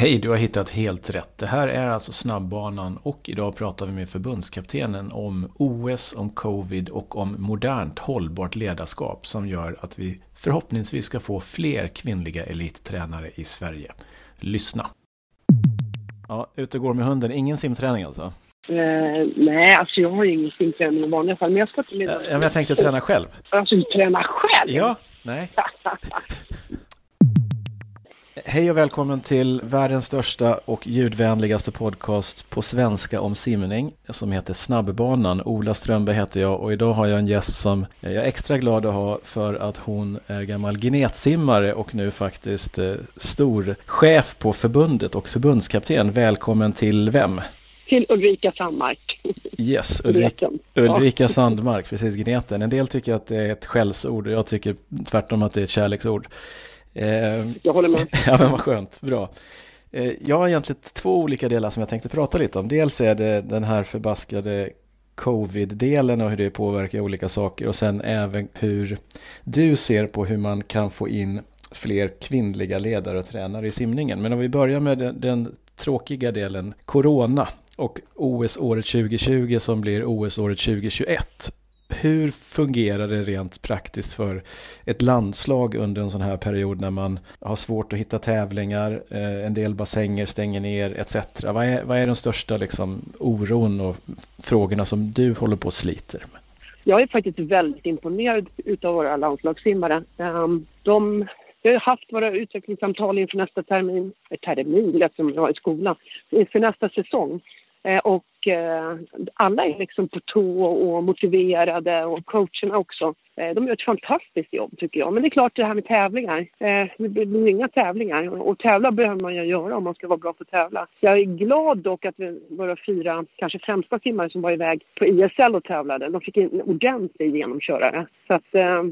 Hej, du har hittat helt rätt. Det här är alltså snabbbanan och idag pratar vi med förbundskaptenen om OS, om covid och om modernt hållbart ledarskap som gör att vi förhoppningsvis ska få fler kvinnliga elittränare i Sverige. Lyssna! Ja, ute går med hunden. Ingen simträning alltså? Eh, nej, alltså jag har ju ingen simträning i vanliga fall, men jag ska till Ja, men jag tänkte träna själv. Alltså träna själv? Ja, nej. Hej och välkommen till världens största och ljudvänligaste podcast på svenska om simning som heter Snabbbanan. Ola Strömberg heter jag och idag har jag en gäst som jag är extra glad att ha för att hon är gammal genetsimmare och nu faktiskt eh, stor chef på förbundet och förbundskapten. Välkommen till vem? Till Ulrika Sandmark. Yes, Ulrika. Ulrika Sandmark, precis Gneten. En del tycker att det är ett skällsord och jag tycker tvärtom att det är ett kärleksord. Eh, Jag håller med. Ja men vad skönt, bra. Eh, Jag har egentligen två olika delar som jag tänkte prata lite om. Dels är det den här förbaskade covid-delen och hur det påverkar olika saker och sen även hur du ser på hur man kan få in fler kvinnliga ledare och tränare i simningen. Men om vi börjar med den, den tråkiga delen, Corona och OS-året 2020 som blir OS-året 2021. Hur fungerar det rent praktiskt för ett landslag under en sån här period när man har svårt att hitta tävlingar, eh, en del bassänger stänger ner etc. Vad är, vad är den största liksom, oron och frågorna som du håller på och sliter med? Jag är faktiskt väldigt imponerad utav våra landslagssimmare. Ehm, de, vi har haft våra utvecklingssamtal inför nästa termin, eh, termin lät som jag var i skolan, inför nästa säsong. Eh, och eh, alla är liksom på tå och motiverade och coacherna också. Eh, De gör ett fantastiskt jobb tycker jag. Men det är klart det här med tävlingar. Eh, Det blir inga tävlingar och tävla behöver man ju göra om man ska vara bra på att tävla. Jag är glad dock att vi, våra fyra, kanske främsta simmare som var iväg på ISL och tävlade, de fick en ordentlig genomkörare. Så att, eh,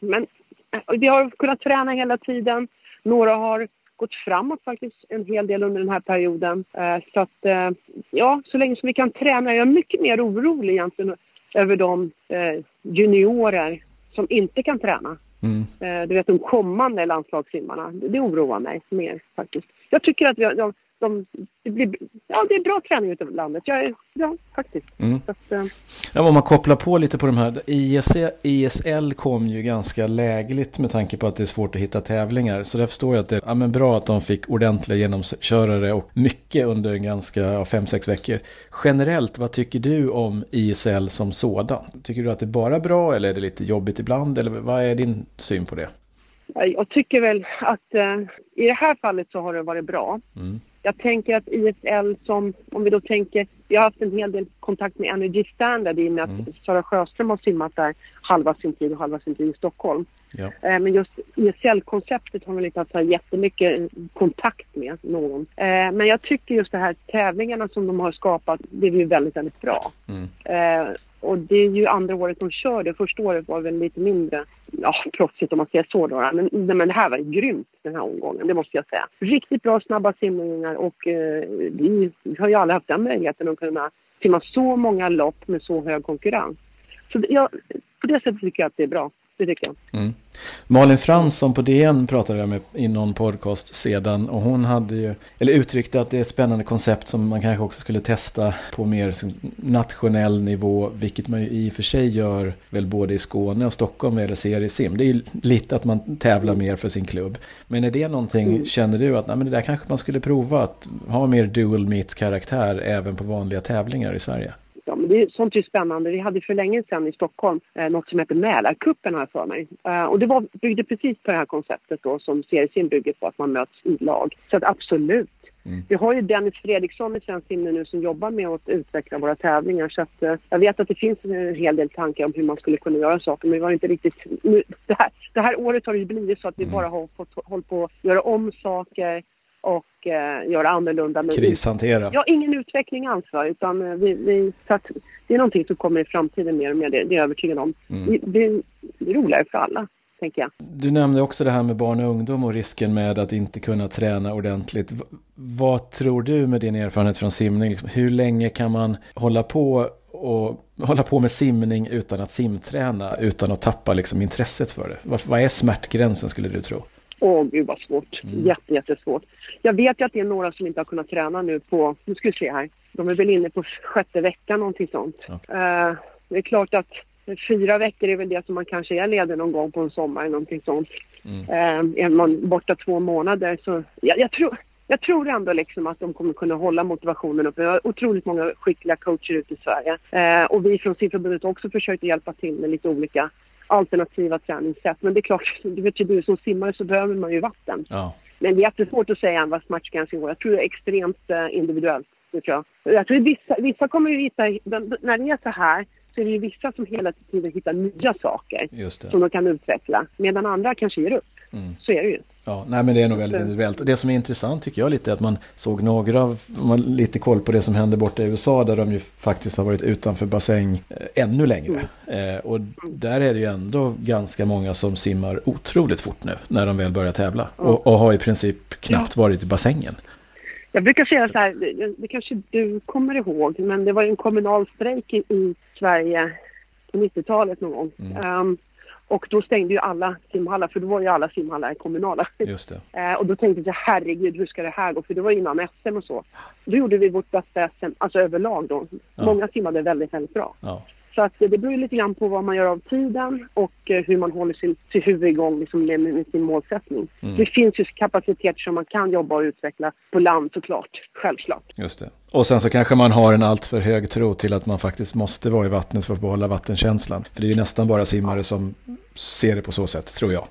men eh, vi har kunnat träna hela tiden. Några har gått framåt faktiskt en hel del under den här perioden. Eh, Så att, eh, ja, så länge som vi kan träna. Jag är mycket mer orolig egentligen över de eh, juniorer som inte kan träna. Mm. Du vet de kommande landslagssimmarna. Det oroar mig mer faktiskt. Jag tycker att vi har, de, de, det, blir, ja, det är bra träning ute i landet. Jag ja, faktiskt. Mm. Att, eh, Ja, om man kopplar på lite på de här, IS, ISL kom ju ganska lägligt med tanke på att det är svårt att hitta tävlingar. Så där förstår jag att det är ja, men bra att de fick ordentliga genomkörare och mycket under en ganska, ja, fem, sex veckor. Generellt, vad tycker du om ISL som sådan? Tycker du att det är bara bra eller är det lite jobbigt ibland? Eller vad är din syn på det? Ja, Jag tycker väl att eh, i det här fallet så har det varit bra. Mm. Jag tänker att IFL, som, om vi då tänker, vi har haft en hel del kontakt med Energy Standard i och med att Mm. Sara Sjöström har simmat där halva sin tid och halva sin tid i Stockholm. Ja. Eh, Men just ISL-konceptet har väl inte haft så här jättemycket kontakt med någon. Eh, Men jag tycker just de här tävlingarna som de har skapat, det är ju väldigt, väldigt bra. Mm. Eh, och det är ju andra året de kör det. Första året var väl lite mindre ja, proffsigt om man säger så. Då. Men, nej, men det här var grymt den här omgången, det måste jag säga. Riktigt bra snabba simningar och eh, vi, vi har ju aldrig haft den möjligheten att kunna simma så många lopp med så hög konkurrens. Så jag, på det sättet tycker jag att det är bra. Det tycker jag. Mm. Malin Fransson på DN pratade jag med i någon podcast sedan och hon hade ju, eller uttryckte att det är ett spännande koncept som man kanske också skulle testa på mer nationell nivå, vilket man ju i och för sig gör väl både i Skåne och Stockholm eller seriesim. Det är ju lite att man tävlar mer för sin klubb. Men är det någonting, Mm. känner du att nej, men det där kanske man skulle prova att ha mer dual meet karaktär även på vanliga tävlingar i Sverige? Men det är, sånt är spännande. Vi hade för länge sedan i Stockholm eh, något som heter Mälarkuppen har jag för mig. Eh, och det var, byggde precis på det här konceptet då som seriesim bygger på, att man möts i lag. Så att absolut. Mm. Vi har ju Dennis Fredriksson i Svensk Simning nu som jobbar med att utveckla våra tävlingar. Så att, eh, jag vet att det finns en hel del tankar om hur man skulle kunna göra saker. Men vi har inte riktigt... Nu, det, här, det här året har det ju blivit så att vi Mm. bara har fått hålla på att göra om saker och eh, göra annorlunda. Men Krishantera. Ja, ingen utveckling alls va? utan eh, vi, vi, att det är någonting som kommer i framtiden mer och mer, det, det är jag övertygad om. Mm. Det, det, det är roligare för alla, tänker jag. Du nämnde också det här med barn och ungdom och risken med att inte kunna träna ordentligt. Vad tror du med din erfarenhet från simning? Liksom, hur länge kan man hålla på och hålla på med simning utan att simträna, utan att tappa liksom intresset för det? Vad, vad är smärtgränsen skulle du tro? Åh gud vad svårt. Mm. Jätte, jättesvårt. Jag vet ju att det är några som inte har kunnat träna nu på, nu ska vi se här, de är väl inne på sjätte veckan någonting sånt. Ja. Uh, det är klart att fyra veckor är väl det som man kanske är ledig någon gång på en sommar någonting sånt. Mm. Uh, är man borta två månader så, ja, jag tror, jag tror ändå liksom att de kommer kunna hålla motivationen uppe. Vi har otroligt många skickliga coacher ute i Sverige. Eh, och vi från simförbundet har också försökt hjälpa till med lite olika alternativa träningssätt. Men det är klart, du vet ju du som simmare så behöver man ju vatten. Ja. Men det är jättesvårt att säga vad smärtgränsen går. Jag tror det är extremt eh, individuellt. Det tror jag. jag tror vissa, vissa kommer ju hitta, när det är så här så är det ju vissa som hela tiden hittar nya saker som de kan utveckla. Medan andra kanske ger upp. Mm. Så är det ju. Ja, nej men det är nog väldigt individuellt. Det som är intressant tycker jag lite är att man såg några man lite koll på det som hände borta i USA där de ju faktiskt har varit utanför bassäng eh, ännu längre. Mm. Eh, och där är det ju ändå ganska många som simmar otroligt fort nu när de väl börjar tävla. Mm. Och, och, har i princip knappt ja. varit i bassängen. Jag brukar säga så här, det, kanske du kommer ihåg, men det var en kommunal strejk i, i Sverige på 90-talet någon gång. Mm. Um, och då stängde ju alla simhallar, för då var ju alla simhallar kommunala. Just det. Eh, och då tänkte jag, herregud, hur ska det här gå? För det var innan SM och så. Då gjorde vi vårt bästa SM, alltså överlag då. Ja. Många simmade väldigt, väldigt bra. Ja. Så att det beror lite grann på vad man gör av tiden och eh, hur man håller sin, sitt huvud igång liksom med, med sin målsättning. Mm. Det finns ju kapaciteter som man kan jobba och utveckla på land såklart, självklart. Just det. Och sen så kanske man har en alltför hög tro till att man faktiskt måste vara i vattnet för att behålla vattenkänslan. För det är ju nästan bara simmare som ser det på så sätt, tror jag.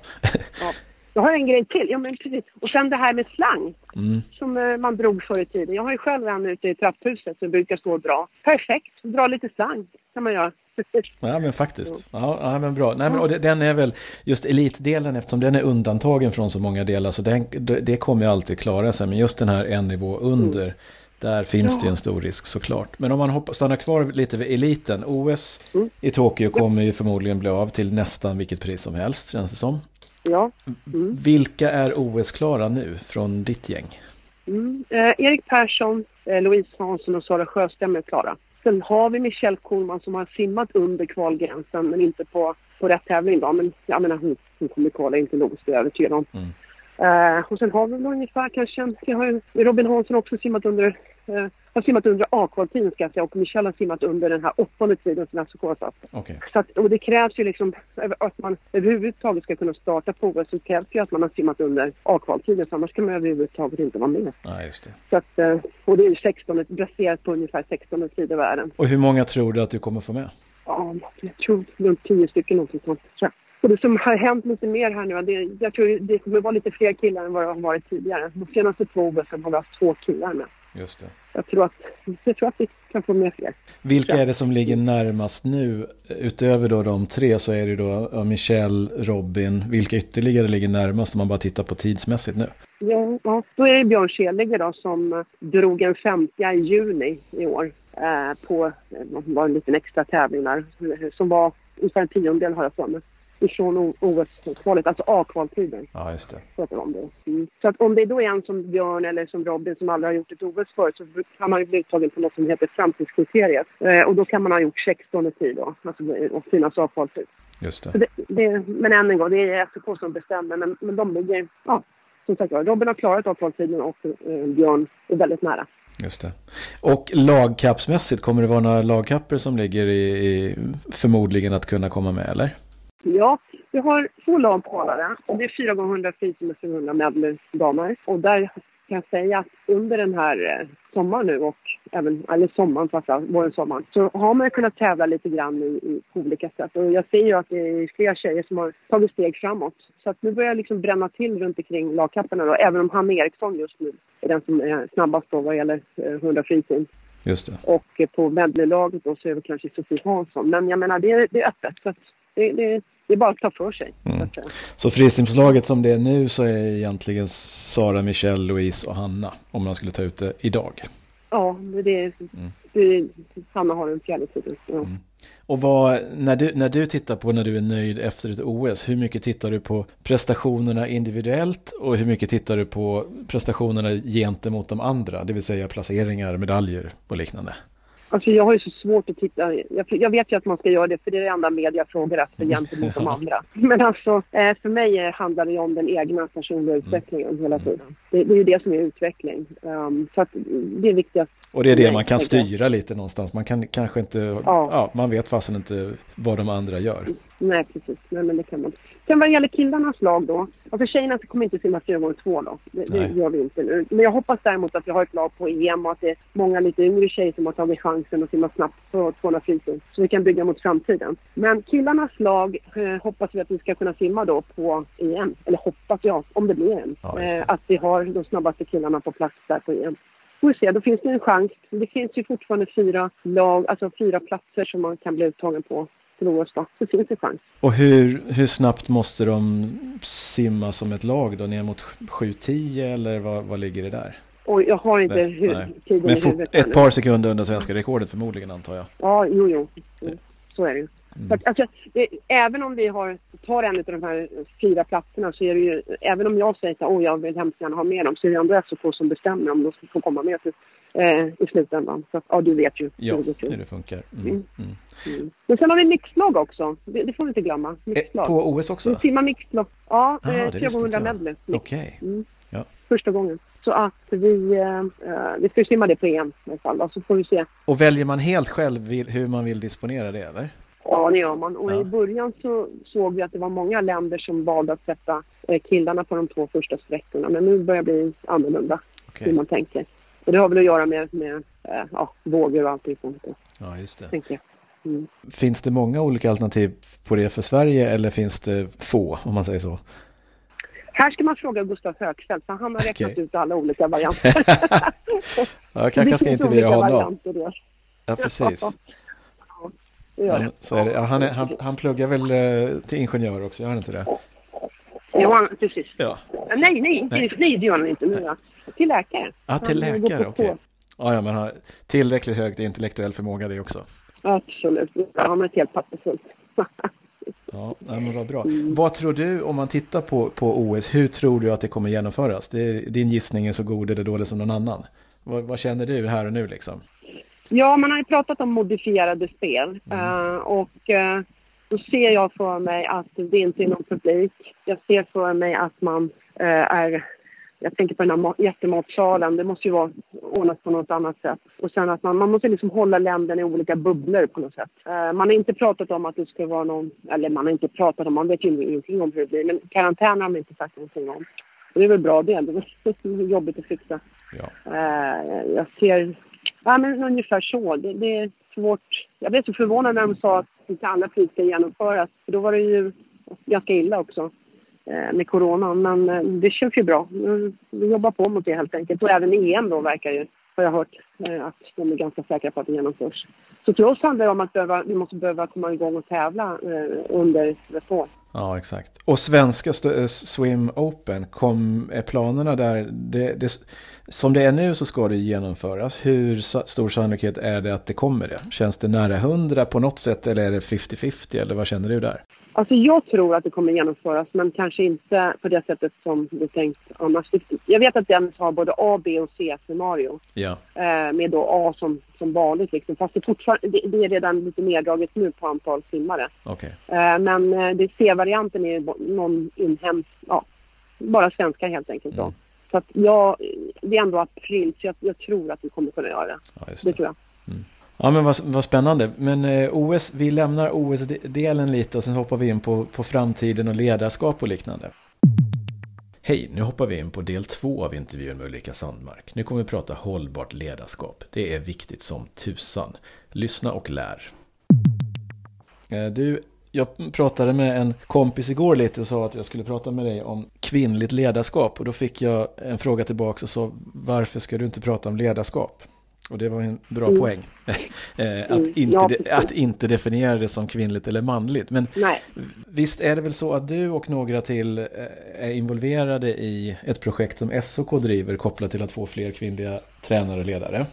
Ja. Jag har en grej till. Ja, men precis. Och sen det här med slang mm. som uh, man drog förr i tiden. Jag har ju själv en ute i trapphuset som brukar stå bra. Perfekt, dra lite slang kan man göra. Ja men faktiskt. Ja, ja men bra. Nej, men, och den är väl just elitdelen eftersom den är undantagen från så många delar så den, det kommer alltid klara sig. Men just den här en nivå under mm. Där finns ja. det ju en stor risk såklart. Men om man hoppar, stannar kvar lite vid eliten. OS mm. i Tokyo kommer ju förmodligen bli av till nästan vilket pris som helst känns det som. Ja. Mm. Vilka är OS-klara nu från ditt gäng? Mm. Eh, Erik Persson, eh, Louise Hansson och Sara Sjöström är klara. Sen har vi Michelle Kohlman som har simmat under kvalgränsen men inte på, på rätt tävling då. Men jag menar hon, hon kommer kvala inte nog, det är jag övertygad om. Mm. Uh, och sen har vi väl ungefär kanske, jag har Robin Hansson också simmat under eh, har simmat under A-kvaltiden ska jag säga och Michelle har simmat under den här åttonde tiden som SOK satt. Okay. Så att, och det krävs ju liksom, att man överhuvudtaget ska kunna starta på OS så krävs ju att man har simmat under A-kvaltiden så annars kan man överhuvudtaget inte vara med. Ja, just det. Så att, eh, och det är ju 16, baserat på ungefär 16 tid i världen. Och hur många tror du att du kommer få med? Ja, jag tror runt 10 stycken någonting sånt. Så. Och det som har hänt lite mer här nu, det, jag tror det kommer vara lite fler killar än vad det har varit tidigare. De senaste två OS har vi haft två killar med. Just det. Jag tror, att, jag tror att vi kan få med fler. Vilka är det som ligger närmast nu? Utöver då de tre så är det då Michelle, Robin. Vilka ytterligare ligger närmast om man bara tittar på tidsmässigt nu? Ja, ja då är det Björn Schelige då som drog en 50 i juni i år eh, på eh, var en liten extra tävling där som var ungefär en tiondel har jag för mig ifrån OS-kvalet, alltså A-kvaltiden. Ja, just det. Om det. Mm. Så att om det då är en som Björn eller som Robin som aldrig har gjort ett OS förut så kan man ju bli uttagen på något som heter framtidskriteriet. Eh, och då kan man ha gjort 16 tid då, alltså och finnas A-kvaltid. Just det. det, det. Men än en gång, det är SOK som bestämmer, men, men de ligger, ja, som sagt Robin har klarat A-kvaltiden och eh, Björn är väldigt nära. Just det. Och lagkappsmässigt, kommer det vara några lagkapper som ligger i, i förmodligen att kunna komma med, eller? Ja, vi har två lag kvalade. Det är 4 gånger 100 frisim och 700 medley damer. Och där kan jag säga att under den här eh, sommaren nu och även, eller sommaren framförallt, våren, sommaren, så har man kunnat tävla lite grann i, i, på olika sätt. Och jag ser ju att det är fler tjejer som har tagit steg framåt. Så att nu börjar jag liksom bränna till runt omkring lagkapparna då, även om Hanna Eriksson just nu är den som är snabbast då vad gäller 100 eh, frisim. Just det. Och på medleylaget då så är det kanske Sofie Hansson. Men jag menar, det är, det är öppet. Så det, det, det är bara att ta för sig. Mm. Så frisimslaget som det är nu så är egentligen Sara, Michelle, Louise och Hanna om man skulle ta ut det idag? Ja, det är, mm. det, Hanna har den fjärde titeln. Ja. Mm. Och vad, när, du, när du tittar på när du är nöjd efter ett OS, hur mycket tittar du på prestationerna individuellt och hur mycket tittar du på prestationerna gentemot de andra, det vill säga placeringar, medaljer och liknande? Alltså jag har ju så svårt att titta. Jag, jag, vet ju att man ska göra det för det är det enda media frågar efter gentemot de andra. Men alltså eh, för mig handlar det ju om den egna personliga mm. utvecklingen hela tiden. Det, det är ju det som är utveckling. Um, så att det är viktigast. Och det är det man kan styra lite någonstans. Man kan kanske inte, ja, ja man vet fasen inte vad de andra gör. Nej precis, nej men det kan man Sen vad det gäller killarnas lag då. Alltså tjejerna kommer inte simma 4 gånger 2 då. Det, det, gör vi inte nu. Men jag hoppas däremot att vi har ett lag på EM och att det är många lite yngre tjejer som har tagit chansen att simma snabbt på 200 frisim. Så vi kan bygga mot framtiden. Men killarnas lag eh, hoppas vi att vi ska kunna simma då på EM. Eller hoppas jag, om det blir en. Ja, eh, att vi har de snabbaste killarna på plats där på EM. Får se, då finns det en chans. Det finns ju fortfarande fyra lag, alltså fyra platser som man kan bli uttagen på OS då. Så finns det chans. Och hur, hur snabbt måste de simma som ett lag då? Ner mot 7-10 eller vad, vad ligger det där? Och jag har inte hur, tiden Men fort, ett par sekunder under svenska rekordet förmodligen antar jag. Ja, jo, jo. Så är det ju. Mm. Alltså, det, även om vi har, tar en av de här fyra platserna så är det ju, även om jag säger att oh, jag vill hemskt gärna ha med dem så är det ändå SOK som bestämmer om de ska få komma med till, eh, i slutändan. Så ja, du vet ju. Ja, hur det funkar. Mm. Mm. Mm. Men sen har vi mixlag också, det, det, får vi inte glömma. Mixlag. På OS också? Vi simmar mixlag. Ja, ah, eh, 300 medley. Okej. Okay. Mm. Ja. Första gången. Så att vi, eh, vi ska simma det på EM i alla fall. Så får vi se. Och väljer man helt själv hur man vill disponera det eller? Ja, det gör man. Och ja. i början så såg vi att det var många länder som valde att sätta eh, killarna på de två första sträckorna. Men nu börjar det bli annorlunda okay. hur man tänker. Och det har väl att göra med, med eh, ja, vågor och allting sånt. Ja, just det. Tänker mm. Finns det många olika alternativ på det för Sverige eller finns det få, om man säger så? Här ska man fråga Gustav Högfeldt, för han har räknat okay. ut alla olika varianter. ja, kanske ska intervjua honom. Ja, precis. Ja, så är det. Ja, han, är, han, han pluggar väl eh, till ingenjör också, gör han inte det? Ja, precis. Ja. Nej, nej, nej, nej det gör han inte nu. Till läkare. Ja, till läkare, okej. Okay. Ja, ja, men har tillräckligt hög intellektuell förmåga det också. Absolut, han har ett helt papper fullt. Ja, men vad bra. Mm. Vad tror du om man tittar på, på OS, hur tror du att det kommer genomföras? Det, din gissning är så god eller dålig som någon annan. Vad, vad, känner du här och nu liksom? Ja, man har ju pratat om modifierade spel mm. uh, och uh, då ser jag för mig att det inte är någon publik. Jag ser för mig att man uh, är jag tänker på den här jättematsalen, det måste ju vara ordnat på något annat sätt. Och sen att man, man måste liksom hålla länderna i olika bubblor på något sätt. Uh, man har inte pratat om att det ska vara någon, eller man har inte pratat om, man vet ju ingenting om hur det blir, men karantän har man inte sagt någonting om. Och det är väl bra det, det är jobbigt att fixa. Ja. Uh, jag ser Ja, men ungefär så. Det, det, är svårt. Jag blev så förvånad när de sa att inte alla flyg ska genomföras. För då var det ju ganska illa också eh, Eh, med coronan. Men eh, det känns ju bra. Vi jobbar på mot det helt enkelt. Och även EM då verkar ju, har jag hört, eh, att de är ganska säkra på att det genomförs. Så för oss handlar det om att behöva, vi måste behöva komma igång och tävla under ett. Ja, exakt. Och svenska Swim Open, kom, är planerna där, det, det, som det är nu så ska det genomföras. Hur stor sannolikhet är det att det kommer det? Känns det nära 100 på något sätt eller är det 50-50 eller vad känner du där? Alltså jag tror att det kommer genomföras men kanske inte på det sättet som det är tänkt annars. Jag vet att den har både A, B och C-scenario. Ja. Eh, med då A som, som vanligt liksom. Fast det, det, det är redan lite neddraget nu på antal simmare. Okay. Eh, men eh, C-varianten är någon inhemsk, ja, bara svenska helt enkelt då. Mm. Så att jag, det är ändå april så jag, jag, tror att vi kommer kunna göra det. Ja, det. det tror jag. Mm. Ja men vad, vad spännande. Men eh, OS, vi lämnar OS-delen lite och sen hoppar vi in på, på framtiden och ledarskap och liknande. Hej, nu hoppar vi in på del två av intervjun med Ulrika Sandmark. Nu kommer vi prata hållbart ledarskap. Det är viktigt som tusan. Lyssna och lär. Eh, du, jag pratade med en kompis igår lite och sa att jag skulle prata med dig om kvinnligt ledarskap. Och då fick jag en fråga tillbaka och sa varför ska du inte prata om ledarskap? Och det var en bra mm. poäng. Eh, att, mm. inte ja, de, att inte definiera det som kvinnligt eller manligt. Men Nej. visst är det väl så att du och några till eh, är involverade i ett projekt som SOK driver kopplat till att få fler kvinnliga tränare och ledare?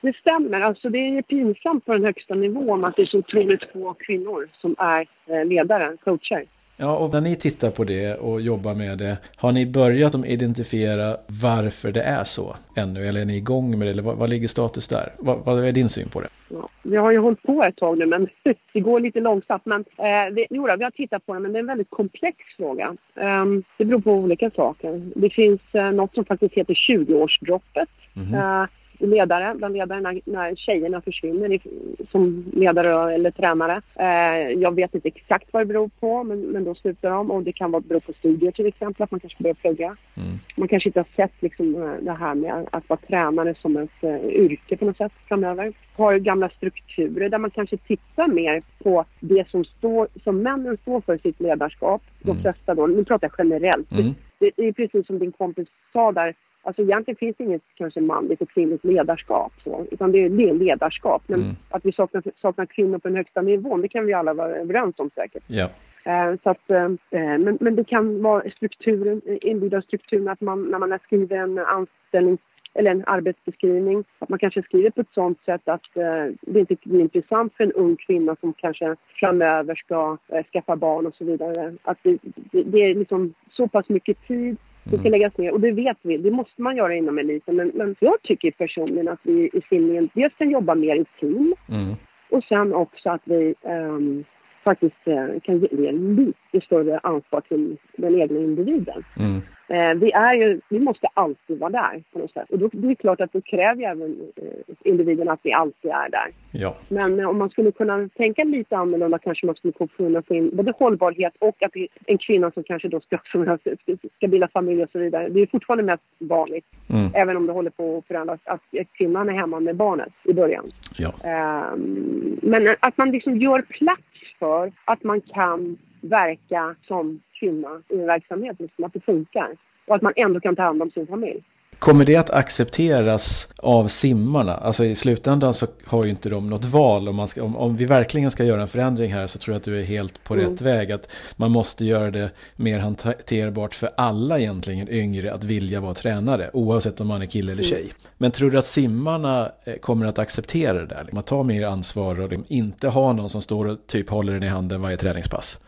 Det stämmer. Alltså det är pinsamt på den högsta nivån att det är så otroligt få kvinnor som är eh, ledare, coacher. Ja, och när ni tittar på det och jobbar med det, har ni börjat identifiera varför det är så ännu? Eller är ni igång med det? Eller vad, vad ligger status där? Vad, vad, är din syn på det? Ja, vi har ju hållit på ett tag nu, men det går lite långsamt. Men, eh, vi, jo, vi har tittat på det, men det är en väldigt komplex fråga. Um, det beror på olika saker. Det finns eh, något som faktiskt heter 20-årsdroppet. Mm -hmm. eh, ledare, bland ledare när, när tjejerna försvinner som ledare eller tränare. Eh, jag vet inte exakt vad det beror på men, men då slutar de och det kan vara bero på studier till exempel, att man kanske börjar plugga. Mm. Man kanske inte har sett liksom, eh, det här med att vara tränare som ett uh, yrke på något sätt framöver. Har gamla strukturer där man kanske tittar mer på det som, står, som männen står för i sitt ledarskap. Mm. De flesta då, nu pratar jag generellt. Mm. Det, det är precis som din kompis sa där, Alltså egentligen finns det inget kanske manligt och kvinnligt ledarskap så, utan det är, det är ledarskap. Men mm. att vi saknar, saknar kvinnor på den högsta nivån, det kan vi alla vara överens om säkert. Ja. Eh, så att, eh, men, men det kan vara strukturen, inbyggda strukturen att man när man skriver en anställning eller en arbetsbeskrivning, att man kanske skriver på ett sådant sätt att eh, det inte blir intressant för en ung kvinna som kanske framöver ska eh, skaffa barn och så vidare. Att det, det, det är liksom så pass mycket tid det ska läggas ner och det vet vi, det måste man göra inom eliten. Men, men jag tycker personligen att vi i simningen dels kan jobba mer i team mm. och sen också att vi um, faktiskt uh, kan ge lite större ansvar till den egna individen. Mm. Eh, vi, är ju, vi måste alltid vara där på något sätt. Och då, det är klart att då kräver även eh, individen att vi alltid är där. Ja. Men eh, om man skulle kunna tänka lite annorlunda kanske man skulle kunna få in både hållbarhet och att en kvinna som kanske då ska, ska bilda familj och så vidare. Det är fortfarande mest vanligt, mm. även om det håller på att förändras, att kvinnan är hemma med barnet i början. Ja. Um, men att man liksom gör plats för att man kan verka som kvinna i en verksamhet, liksom, att det funkar. Och att man ändå kan ta hand om sin familj. Kommer det att accepteras av simmarna? Alltså i slutändan så har ju inte de något val. Om, man ska, om, om vi verkligen ska göra en förändring här så tror jag att du är helt på mm. rätt väg. Att man måste göra det mer hanterbart för alla egentligen yngre att vilja vara tränare. Oavsett om man är kille eller mm. tjej. Mm. Men tror du att simmarna eh, kommer att acceptera det där? Man tar mer ansvar och inte ha någon som står och typ håller den i handen varje träningspass?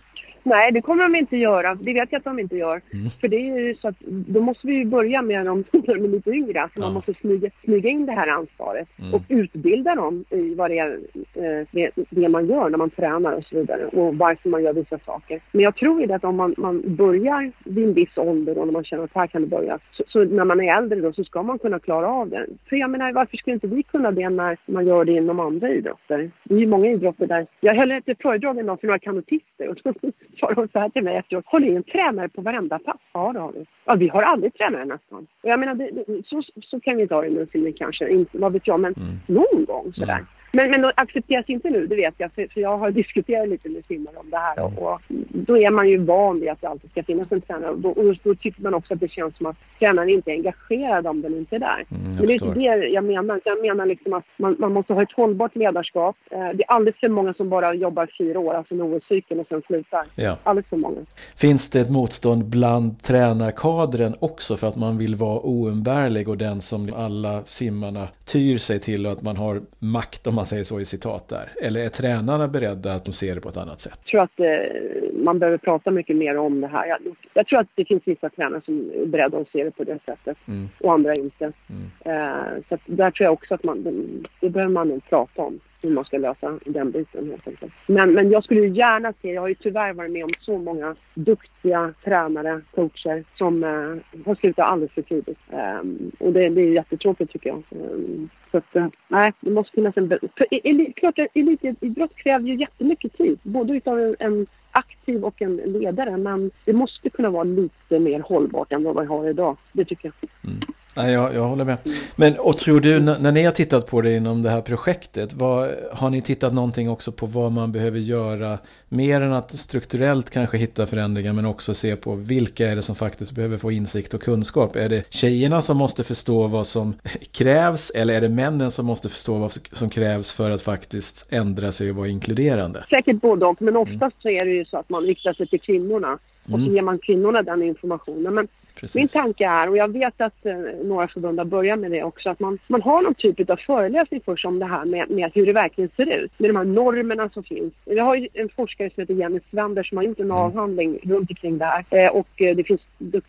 Nej, det kommer de inte göra. Det vet jag att de inte gör. Mm. För det är ju så att då måste vi ju börja med dem de är lite yngre. Så ja. man måste smyga, smyga in det här ansvaret mm. och utbilda dem i vad det är eh, det, det, man gör när man tränar och så vidare och varför man gör vissa saker. Men jag tror ju att om man, man börjar vid en viss ålder och när man känner att här kan det börja, så, så, när man är äldre då så ska man kunna klara av det. För jag menar, varför skulle inte vi kunna det när man gör det inom andra idrotter? Det är ju många idrotter där. Jag höll ett föredrag en dag för några kanotister och sa de så här till mig efteråt. Har ni en tränare på varenda pass? Ja, det har vi. Ja, vi har aldrig tränare nästan. Och jag menar, det, så, så kan vi ha det nu, filmen kanske. Inte, vad vet jag, men mm. någon gång sådär. Mm. Men, men accepteras inte nu, det vet jag. För, för jag har diskuterat lite med simmare om det här. Och, och, då är man ju van vid att det alltid ska finnas en tränare. Och då, och då tycker man också att det känns som att tränaren inte är engagerad om den inte är där. Mm, men det är inte det jag menar. Jag menar liksom att man, man måste ha ett hållbart ledarskap. Eh, det är alldeles för många som bara jobbar fyra år, alltså en OS-cykel och sen slutar. Ja. Alldeles för många. Finns det ett motstånd bland tränarkadren också för att man vill vara oumbärlig och den som alla simmarna tyr sig till och att man har makt om man man säger så i citat där? Eller är tränarna beredda att de ser det på ett annat sätt? Jag tror att eh, man behöver prata mycket mer om det här. Jag, jag, tror att det finns vissa tränare som är beredda att se det på det sättet mm. och andra inte. Mm. Eh, så där tror jag också att man, det, det behöver man nog prata om hur man ska lösa den biten helt enkelt. Men, men jag skulle gärna se, jag har ju tyvärr varit med om så många duktiga tränare, coacher som eh, har slutat alldeles för tidigt. Um, och det, det är jättetråkigt tycker jag. Um, så att, uh, nej, det måste finnas en... För el, klart, elitidrott kräver ju jättemycket tid, både utav en, en aktiv och en ledare, men det måste kunna vara lite mer hållbart än vad vi har idag. Det tycker jag. Mm. Nej, jag, jag håller med. Men och tror du när, ni har tittat på det inom det här projektet, vad, har ni tittat någonting också på vad man behöver göra mer än att strukturellt kanske hitta förändringar men också se på vilka är det som faktiskt behöver få insikt och kunskap? Är det tjejerna som måste förstå vad som krävs eller är det männen som måste förstå vad som krävs för att faktiskt ändra sig och vara inkluderande? Säkert både och, men oftast mm. så är det ju så att man riktar sig till kvinnorna och så mm. ger man kvinnorna den informationen. Men Precis. Min tanke är, och jag vet att eh, några förbund har börjat med det också, att man, man har någon typ av föreläsning först om det här med, med hur det verkligen ser ut. Med de här normerna som finns. Vi har ju en forskare som heter Jenny Svender som har gjort en avhandling runt omkring det här. Eh, och eh, det finns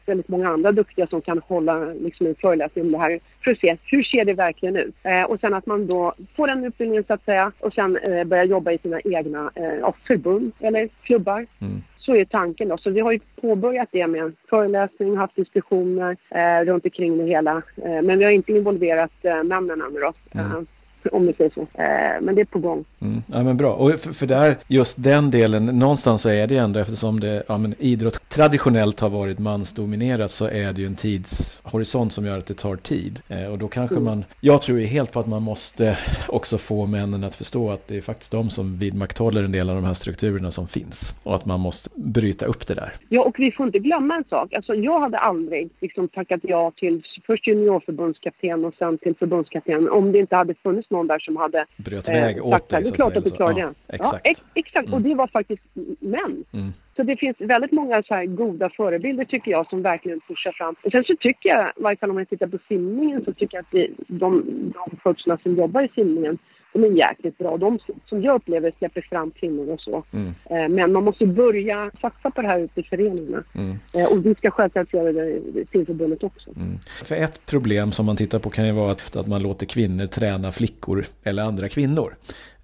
väldigt många andra duktiga som kan hålla liksom, en föreläsning om det här för att se hur ser det verkligen ut. Eh, och sen att man då får den utbildningen så att säga och sen eh, börjar jobba i sina egna eh, förbund eller klubbar. Mm. Så är tanken då. Så vi har ju påbörjat det med en föreläsning, haft diskussioner eh, runt omkring det hela. Eh, men vi har inte involverat eh, männen ännu då. Mm. Om vi säger så. Eh, men det är på gång. Mm. Ja men bra. Och för, för där, just den delen, någonstans är det ändå eftersom det, ja men idrott traditionellt har varit mansdominerat så är det ju en tidshorisont som gör att det tar tid. Eh, och då kanske Mm. man, jag tror ju helt på att man måste också få männen att förstå att det är faktiskt de som vidmakthåller en del av de här strukturerna som finns. Och att man måste bryta upp det där. Ja, och vi får inte glömma en sak. Alltså, jag hade aldrig liksom, tackat ja till först juniorförbundskapten och sen till förbundskapten om det inte hade funnits någon där som hade Bröt eh, väg åt sagt dig. det. Är klart att du klarar ja, det. Exakt. Ja, ex exakt. Och Mm. det var faktiskt män. Mm. Så det finns väldigt många så här goda förebilder tycker jag som verkligen pushar fram. Och sen så tycker jag, i varje fall om jag tittar på simningen, så tycker jag att det, de, de coacherna som jobbar i simningen, de är jäkligt bra. De som jag upplever släpper fram kvinnor och så. Mm. Eh, Men man måste börja satsa på det här ute i föreningarna. Mm. Eh, Och vi ska självklart göra det i simförbundet också. Mm. För ett problem som man tittar på kan ju vara att, att man låter kvinnor träna flickor eller andra kvinnor.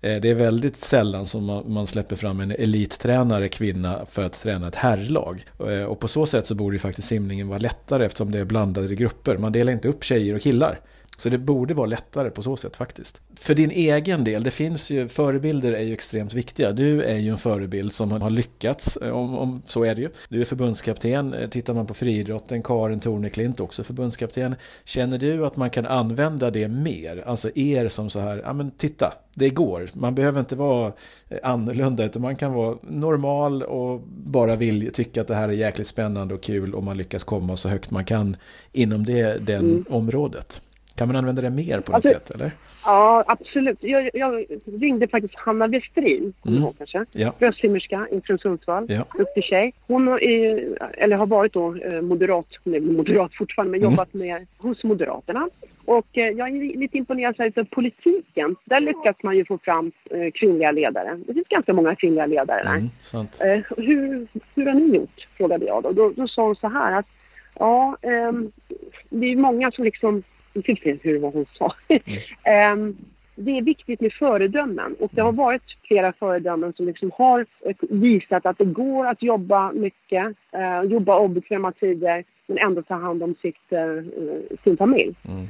Eh, Det är väldigt sällan som man, släpper fram en elittränare kvinna för att träna ett herrlag. Och på så sätt så borde ju faktiskt simningen vara lättare eftersom det är blandade grupper. Man delar inte upp tjejer och killar. Så det borde vara lättare på så sätt faktiskt. För din egen del, det finns ju, förebilder är ju extremt viktiga. Du är ju en förebild som har lyckats, eh, om, om så är det ju. Du är förbundskapten, Eh, tittar man på friidrotten, Karin Torneklint också förbundskapten. Känner du att man kan använda det mer? Alltså er som så här, ja men titta, det går. Man behöver inte vara eh, annorlunda utan man kan vara normal och bara vill tycka att det här är jäkligt spännande och kul om man lyckas komma så högt man kan inom det den Mm. området. Kan man använda det mer på något Alltså- sätt eller? Ja, absolut. Jag, jag ringde faktiskt Hanna Westrin, Mm. ihåg kanske? Ja. Bröstsimmerska från Sundsvall. Ja. Duktig tjej. Hon eh, eller har varit då eh, moderat, hon är moderat fortfarande, men Mm. jobbat med hos Moderaterna. Och eh, jag är lite imponerad utav politiken. Där lyckas man ju få fram eh, kvinnliga ledare. Det finns ganska många kvinnliga ledare där. Mm. Eh, hur, hur har ni gjort? frågade jag. Då, då, då sa hon så här att ja, ehm, det är många som liksom, jag fick se hur vad hon sa. Ehm, det är viktigt med föredömen och det har varit flera föredömen som liksom har eh, visat att det går att jobba mycket, eh, jobba obekväma tider men ändå ta hand om sitt, eh, sin familj. Mm.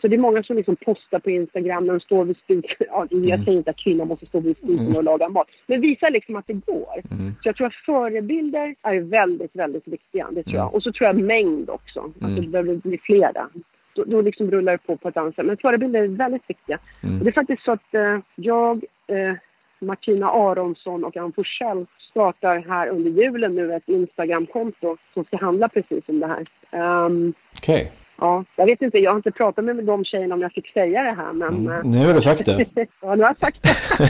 Så det är många som liksom postar på Instagram när de står vid spisen. Ja, jag Mm. säger inte att kvinnor måste stå vid spisen och laga mat. Men visar liksom att det går. Mm. Så jag tror att förebilder är väldigt, väldigt viktiga. Det tror Mm. jag. Och så tror jag mängd också. Att Mm. det behöver bli flera. Då, då liksom rullar det på på ett annat sätt. Men förebilder är väldigt viktiga. Mm. Och det är faktiskt så att eh, jag, eh, Martina Aronsson och Ann Forsell startar här under julen nu ett Instagramkonto som ska handla precis om det här. Ehm, Okej, Ja, jag vet inte, jag har inte pratat med de tjejerna om jag fick säga det här men... mm. eh, nu har du sagt det. ja, nu har jag sagt det.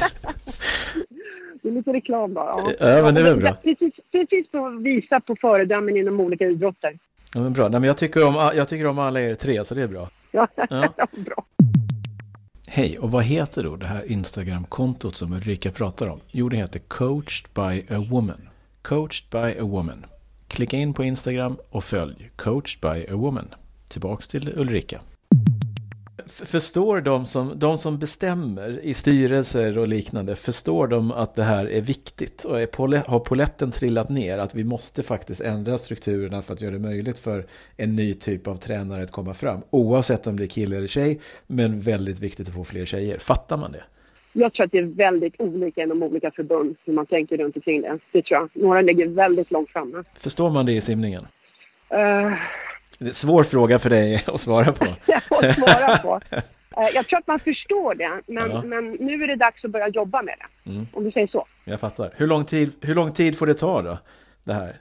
det är lite reklam bara. Ja, Ja, men det är väl bra. Precis, precis för att visa på föredömen inom olika idrotter. Ja, men bra. Nej, men jag, tycker om, jag tycker om alla er tre så det är bra. Ja, Ja. bra. Hej, och vad heter då det här Instagram-kontot som Ulrika pratar om? Jo, det heter Coached by a Woman. Coached by a Woman. Klicka in på Instagram och följ Coached by a Woman. Tillbaks till Ulrika. Förstår de som, de som bestämmer i styrelser och liknande, förstår de att det här är viktigt? Och är pole, har poletten trillat ner att vi måste faktiskt ändra strukturerna för att göra det möjligt för en ny typ av tränare att komma fram? Oavsett om det är kille eller tjej, men väldigt viktigt att få fler tjejer. Fattar man det? Jag tror att det är väldigt olika inom olika förbund hur man tänker runt omkring det. Det tror jag. Några ligger väldigt långt framme. Förstår man det i simningen? Uh, Det är en svår fråga för dig att svara på. jag får svara på. Eh, jag tror att man förstår det, men, Ja. men nu är det dags att börja jobba med det. Mm. Om du säger så. Jag fattar. Hur lång, tid, hur lång tid får det ta då? Det här?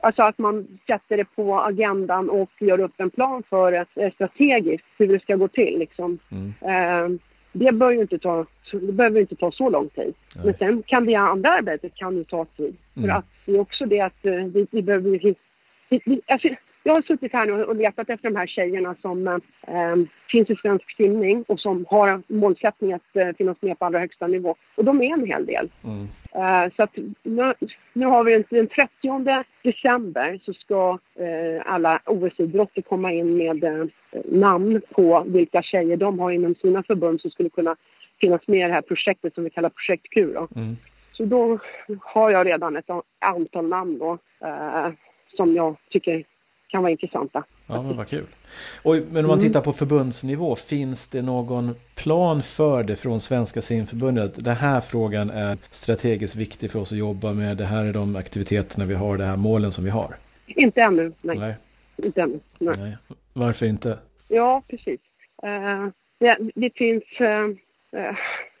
Alltså att man sätter det på agendan och gör upp en plan för eh, strategiskt hur det ska gå till. Liksom. Mm. Eh, det, bör ju inte ta, det behöver inte ta så lång tid. Nej. Men sen kan det andra arbetet kan ju ta tid. Mm. För att det är också det att eh, vi, vi behöver. Vi, vi, alltså, jag har suttit här nu och letat efter de här tjejerna som eh, finns i svensk simning och som har målsättning att eh, finnas med på allra högsta nivå. Och de är en hel del. Mm. Eh, så att nu, nu, har vi den 30 december så ska eh, alla OS-idrotter komma in med eh, namn på vilka tjejer de har inom sina förbund som skulle kunna finnas med i det här projektet som vi kallar Projekt Q. Då. Mm. Så då har jag redan ett antal namn då, eh, som jag tycker kan vara intressanta. Ja, men vad kul. Och, men om man mm. tittar på förbundsnivå, finns det någon plan för det från Svenska simförbundet? Den här frågan är strategiskt viktig för oss att jobba med. Det här är de aktiviteterna vi har, det här målen som vi har. Inte ännu, nej. nej. Inte ännu, nej. nej. Varför inte? Ja, precis. Uh, det, det, finns... Uh, uh,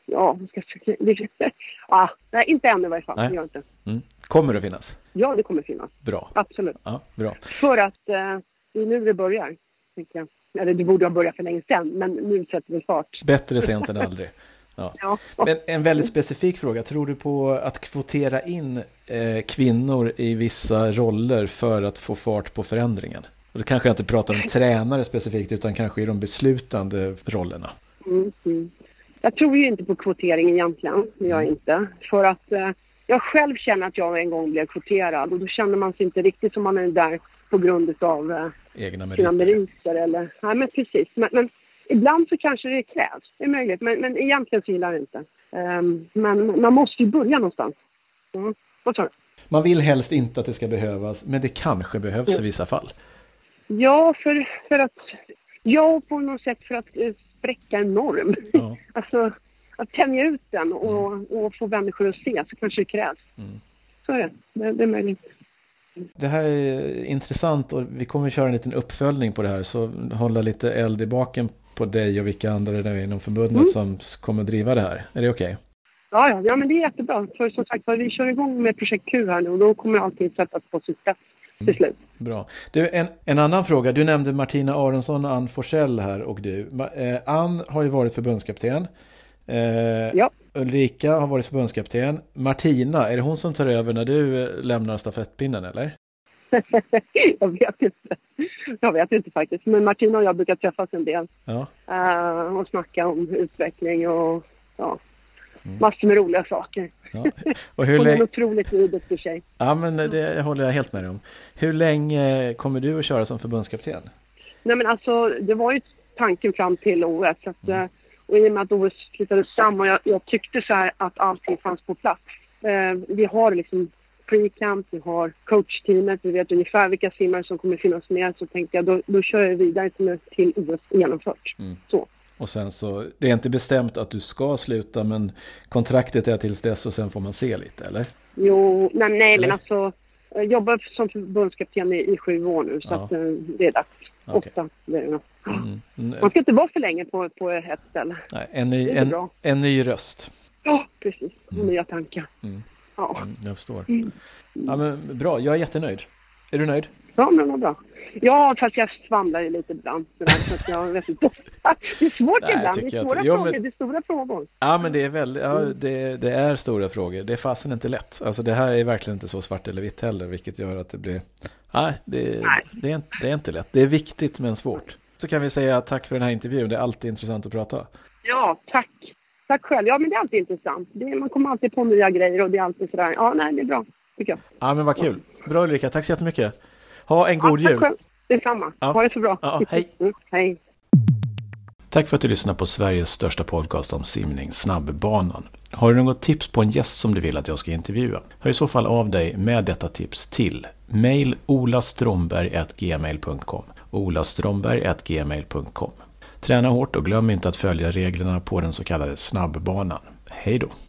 ja, ska jag ah, nej, inte ännu i varje fall. Nej. Gör inte. Mm. Kommer det finnas? Ja, det kommer finnas. Bra. Absolut. Ja, bra. För att eh, det är nu det börjar, tänker jag. Eller det borde ha börjat för länge sedan, men nu sätter vi fart. Bättre sent än aldrig. Ja. ja. Men en väldigt specifik fråga. Tror du på att kvotera in eh, kvinnor i vissa roller för att få fart på förändringen? Och då kanske jag inte pratar om tränare specifikt, utan kanske i de beslutande rollerna. Mm, mm. Jag tror ju inte på kvotering egentligen, jag inte. För att eh, jag själv känner att jag en gång blev kvoterad och då känner man sig inte riktigt som man är där på grund av eh, Egna meriter. sina meriter. Eller, nej, men precis. Men, men, ibland så kanske det krävs, det är möjligt. Men, men egentligen så gillar jag det inte. Um, men man måste ju börja någonstans. Mm. Vad sa du? Man vill helst inte att det ska behövas, men det kanske behövs i vissa fall. Ja, för, för att... Ja, på något sätt för att eh, spräcka en norm. Ja. alltså, att tänja ut den och, mm. och få människor att se så kanske det krävs. Mm. Så är det. det. Det är möjligt. Det här är intressant och vi kommer köra en liten uppföljning på det här så hålla lite eld i baken på dig och vilka andra det är inom förbundet mm. som kommer att driva det här. Är det okej? Okay? Ja, ja, ja, men det är jättebra. För som sagt vi kör igång med projekt Q här nu och då kommer allting sättas på sin spets till mm. slut. Bra. Du, en, en annan fråga. Du nämnde Martina Aronsson och Ann Forsell här och du. Eh, Ann har ju varit förbundskapten. Eh, ja. Ulrika har varit förbundskapten. Martina, är det hon som tar över när du eh, lämnar stafettpinnen eller? jag vet inte. Jag vet inte faktiskt. Men Martina och jag brukar träffas en del. Ja. Uh, och snacka om utveckling och ja, mm. massor med roliga saker. Ja. Och hur Hon är en otroligt duktig tjej. Ja, men det håller jag helt med om. Hur länge kommer du att köra som förbundskapten? Nej, men alltså det var ju tanken fram till OS. Att, mm. Och i och med att OS flyttades fram och jag, jag, tyckte så här att allting fanns på plats. Eh, vi har liksom pre-camp, vi har coachteamet, vi vet ungefär vilka simmare som kommer finnas med. Så tänkte jag då, då kör jag vidare till, till OS genomfört. Mm. Så. Och sen så, det är inte bestämt att du ska sluta men kontraktet är tills dess och sen får man se lite eller? Jo, nej, nej men alltså jag jobbar som förbundskapten i, i sju år nu så ja. att eh, det är dags. Okay. Det mm. Mm. Man ska inte vara för länge på, på ett ställe. Nej, en, ny, en, en ny röst. Ja, precis. Mm. Nya tankar. Mm. Ja. Mm, jag förstår. Ja, men bra, jag är jättenöjd. Är du nöjd? Ja, men vad bra. Ja, fast jag svamlar ju lite ibland. Så att jag vet inte. Det är svårt Nej, ibland. Det är svåra att... jo, frågor. Men... Det är stora frågor. Ja, men det är väldigt, ja, det, det, är stora frågor. Det är fasen inte lätt. Alltså det här är verkligen inte så svart eller vitt heller, vilket gör att det blir... Nej, det, Nej. Det, är, det är inte lätt. Det är viktigt men svårt. Så kan vi säga tack för den här intervjun. Det är alltid intressant att prata. Ja, tack. Tack själv. Ja, men det är alltid intressant. Det, man kommer alltid på nya grejer och det är alltid sådär. Ja, nej, det är bra, tycker jag. Ja, men vad kul. Bra Ulrika, tack så jättemycket. Ha en god ja, jul. Själv. Detsamma. Ja. Ha det så bra. Ja, hej. Mm, hej. Tack för att du lyssnar på Sveriges största podcast om simning, Snabbbanan. Har du något tips på en gäst som du vill att jag ska intervjua? Hör i så fall av dig med detta tips till mail olastromberg.gmail.com olastromberg.gmail.com Träna hårt och glöm inte att följa reglerna på den så kallade snabbbanan. Hej då!